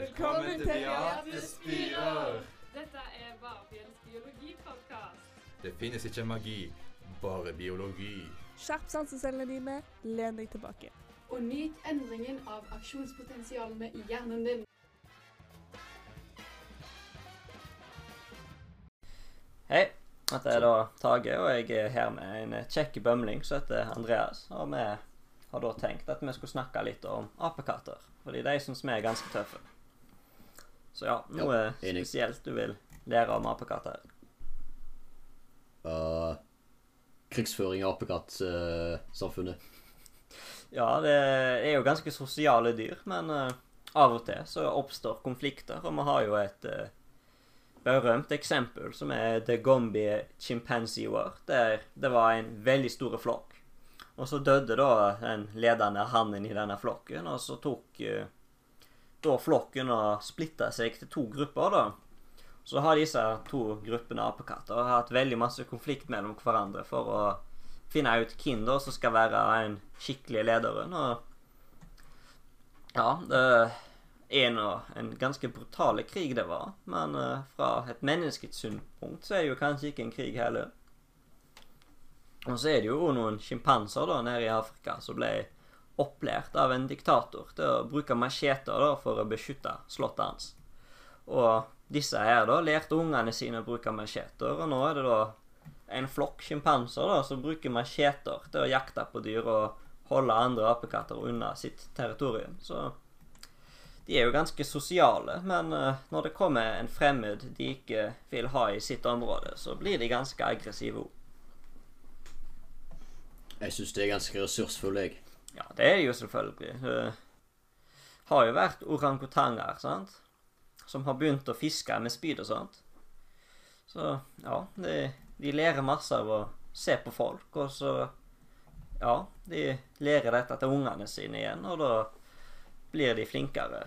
Velkommen til Beate Spirer! Dette er Varfjells biologipodkast. Det finnes ikke magi, bare biologi. Skjerp sansecellene dine, len deg tilbake. Og nyt endringen av aksjonspotensialene i hjernen din. Hei, dette er da Tage, og jeg er her med en kjekk bømling som heter Andreas. Og vi har da tenkt at vi skulle snakke litt om apekatter, fordi de syns vi er ganske tøffe. Så ja, noe Ja, spesielt du vil lære om apekatter? Uh, krigsføring av apekattsamfunnet. Ja, det er jo ganske sosiale dyr, men uh, av og til så oppstår konflikter, og vi har jo et eh, berømt eksempel som er The Gombi Chimpanzee War, der det var en veldig stor flokk. Og så døde da den ledende hannen i denne flokken, og så tok eh, da flokken har splitta seg til to grupper, da. Så har disse to gruppene apekatter hatt veldig masse konflikt mellom hverandre for å finne ut hvem da som skal være en skikkelig lederen. Og ja, det nå en ganske brutale krig det var, men eh, fra et menneskets synspunkt så er det jo kanskje ikke en krig heller. Og så er det jo noen sjimpanser nede i Afrika som ble opplært av en diktator til å bruke macheter for å beskytte slottet hans. Og disse her da lærte ungene sine å bruke macheter, og nå er det da en flokk sjimpanser som bruker macheter til å jakte på dyr og holde andre apekatter unna sitt territorium. Så de er jo ganske sosiale, men eh, når det kommer en fremmed de ikke vil ha i sitt område, så blir de ganske aggressive òg. Jeg syns det er ganske ressursfulle, jeg. Ja, det er det jo selvfølgelig. Det har jo vært orangutanger, sant, som har begynt å fiske med spyd og sånt. Så ja, de, de lærer masse av å se på folk, og så Ja, de lærer dette til ungene sine igjen, og da blir de flinkere.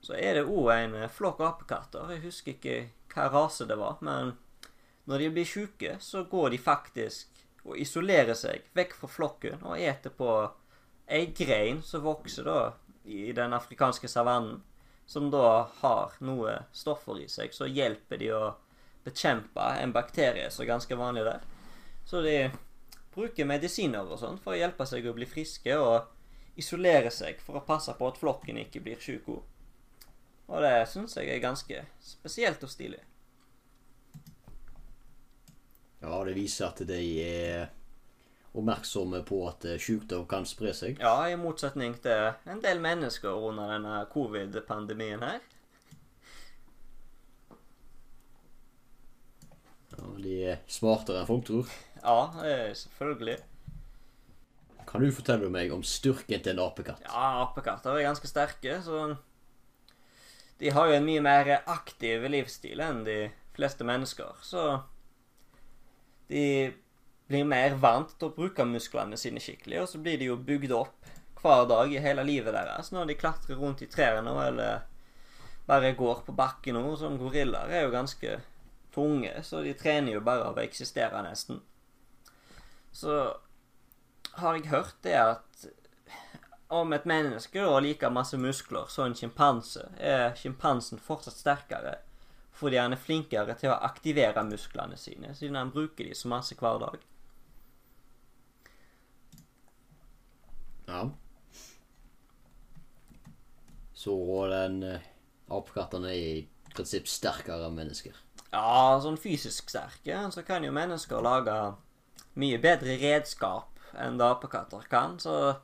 Så er det òg en flokk apekatter. Jeg husker ikke hva rase det var, men når de blir sjuke, så går de faktisk og isolerer seg vekk fra flokken og eter på ei grein som vokser da i den afrikanske savannen, som da har noe stoffer i seg så hjelper de å bekjempe en bakterie som er ganske vanlig der. Så de bruker medisiner og sånn for å hjelpe seg å bli friske og isolere seg for å passe på at flokken ikke blir sjuk. Og det syns jeg er ganske spesielt og stilig. Ja, det viser at de er oppmerksomme på at eh, sykdom kan spre seg. Ja, i motsetning til en del mennesker under denne covid-pandemien her. Ja, de er smartere enn folk tror. Ja, eh, selvfølgelig. Kan du fortelle meg om styrken til en apekatt? Ja, apekatter er ganske sterke, så De har jo en mye mer aktiv livsstil enn de fleste mennesker, så De blir mer vant til å bruke musklene sine skikkelig, og så blir de jo bygd opp hver dag i hele livet deres når de klatrer rundt i trærne eller bare går på bakken nå, som gorillaer er jo ganske tunge, så de trener jo bare av å eksistere, nesten. Så har jeg hørt det at om et menneske da liker masse muskler som en sjimpanse, er sjimpansen fortsatt sterkere fordi han er flinkere til å aktivere musklene sine, siden han bruker de så masse hver dag. Ja. Så den eh, apekatten er i prinsipp sterkere enn mennesker. Ja, sånn fysisk sterke, så kan jo mennesker lage mye bedre redskap enn det apekatter kan, så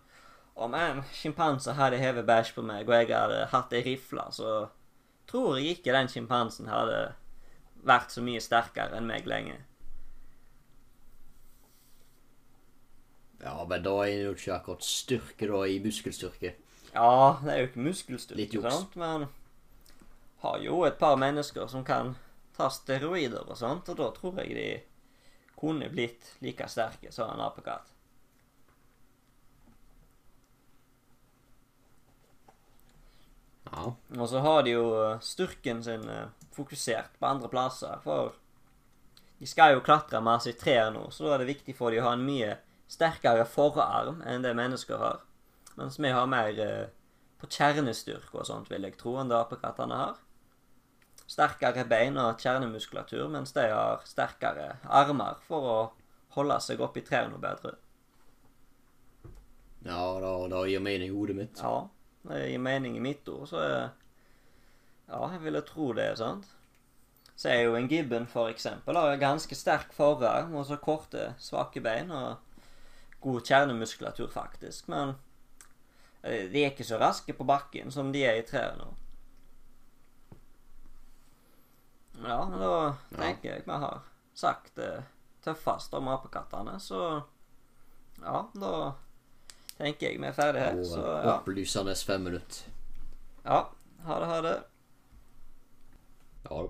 om en sjimpanse hadde hevet bæsj på meg, og jeg hadde hatt ei rifle, så tror jeg ikke den sjimpansen hadde vært så mye sterkere enn meg lenge. Ja, men da er det jo ikke akkurat styrke da i muskelstyrke. Ja, det er jo ikke Litt muskelstyrke, juks. sant, men har jo et par mennesker som kan ta steroider og sånt, og da tror jeg de kunne blitt like sterke som en apekatt. Og så har de jo eh, styrken sin eh, fokusert på andre plasser, for de skal jo klatre masse i trær nå, så da er det viktig for de å ha en mye sterkere forarm enn det mennesker har. Mens vi har mer eh, på kjernestyrke og sånt, vil jeg tro, enn det apekattene har. Sterkere bein og kjernemuskulatur, mens de har sterkere armer for å holde seg oppi trærne bedre. Ja, det, det gir mening i hodet mitt. Ja, det gir mening i mitt ord, så Ja, jeg ville tro det, sant? Så er jo en gibben, for eksempel, har ganske sterk forarm og så korte, svake bein og god kjernemuskulatur, faktisk, men eh, de er ikke så raske på bakken som de er i trærne. Ja, men da tenker jeg vi har sagt det tøffest om apekattene, så ja, da tenker jeg vi er ferdige her. Så eh, ja. opplysende fem minutter. ja. Ha det, ha det. Ja da.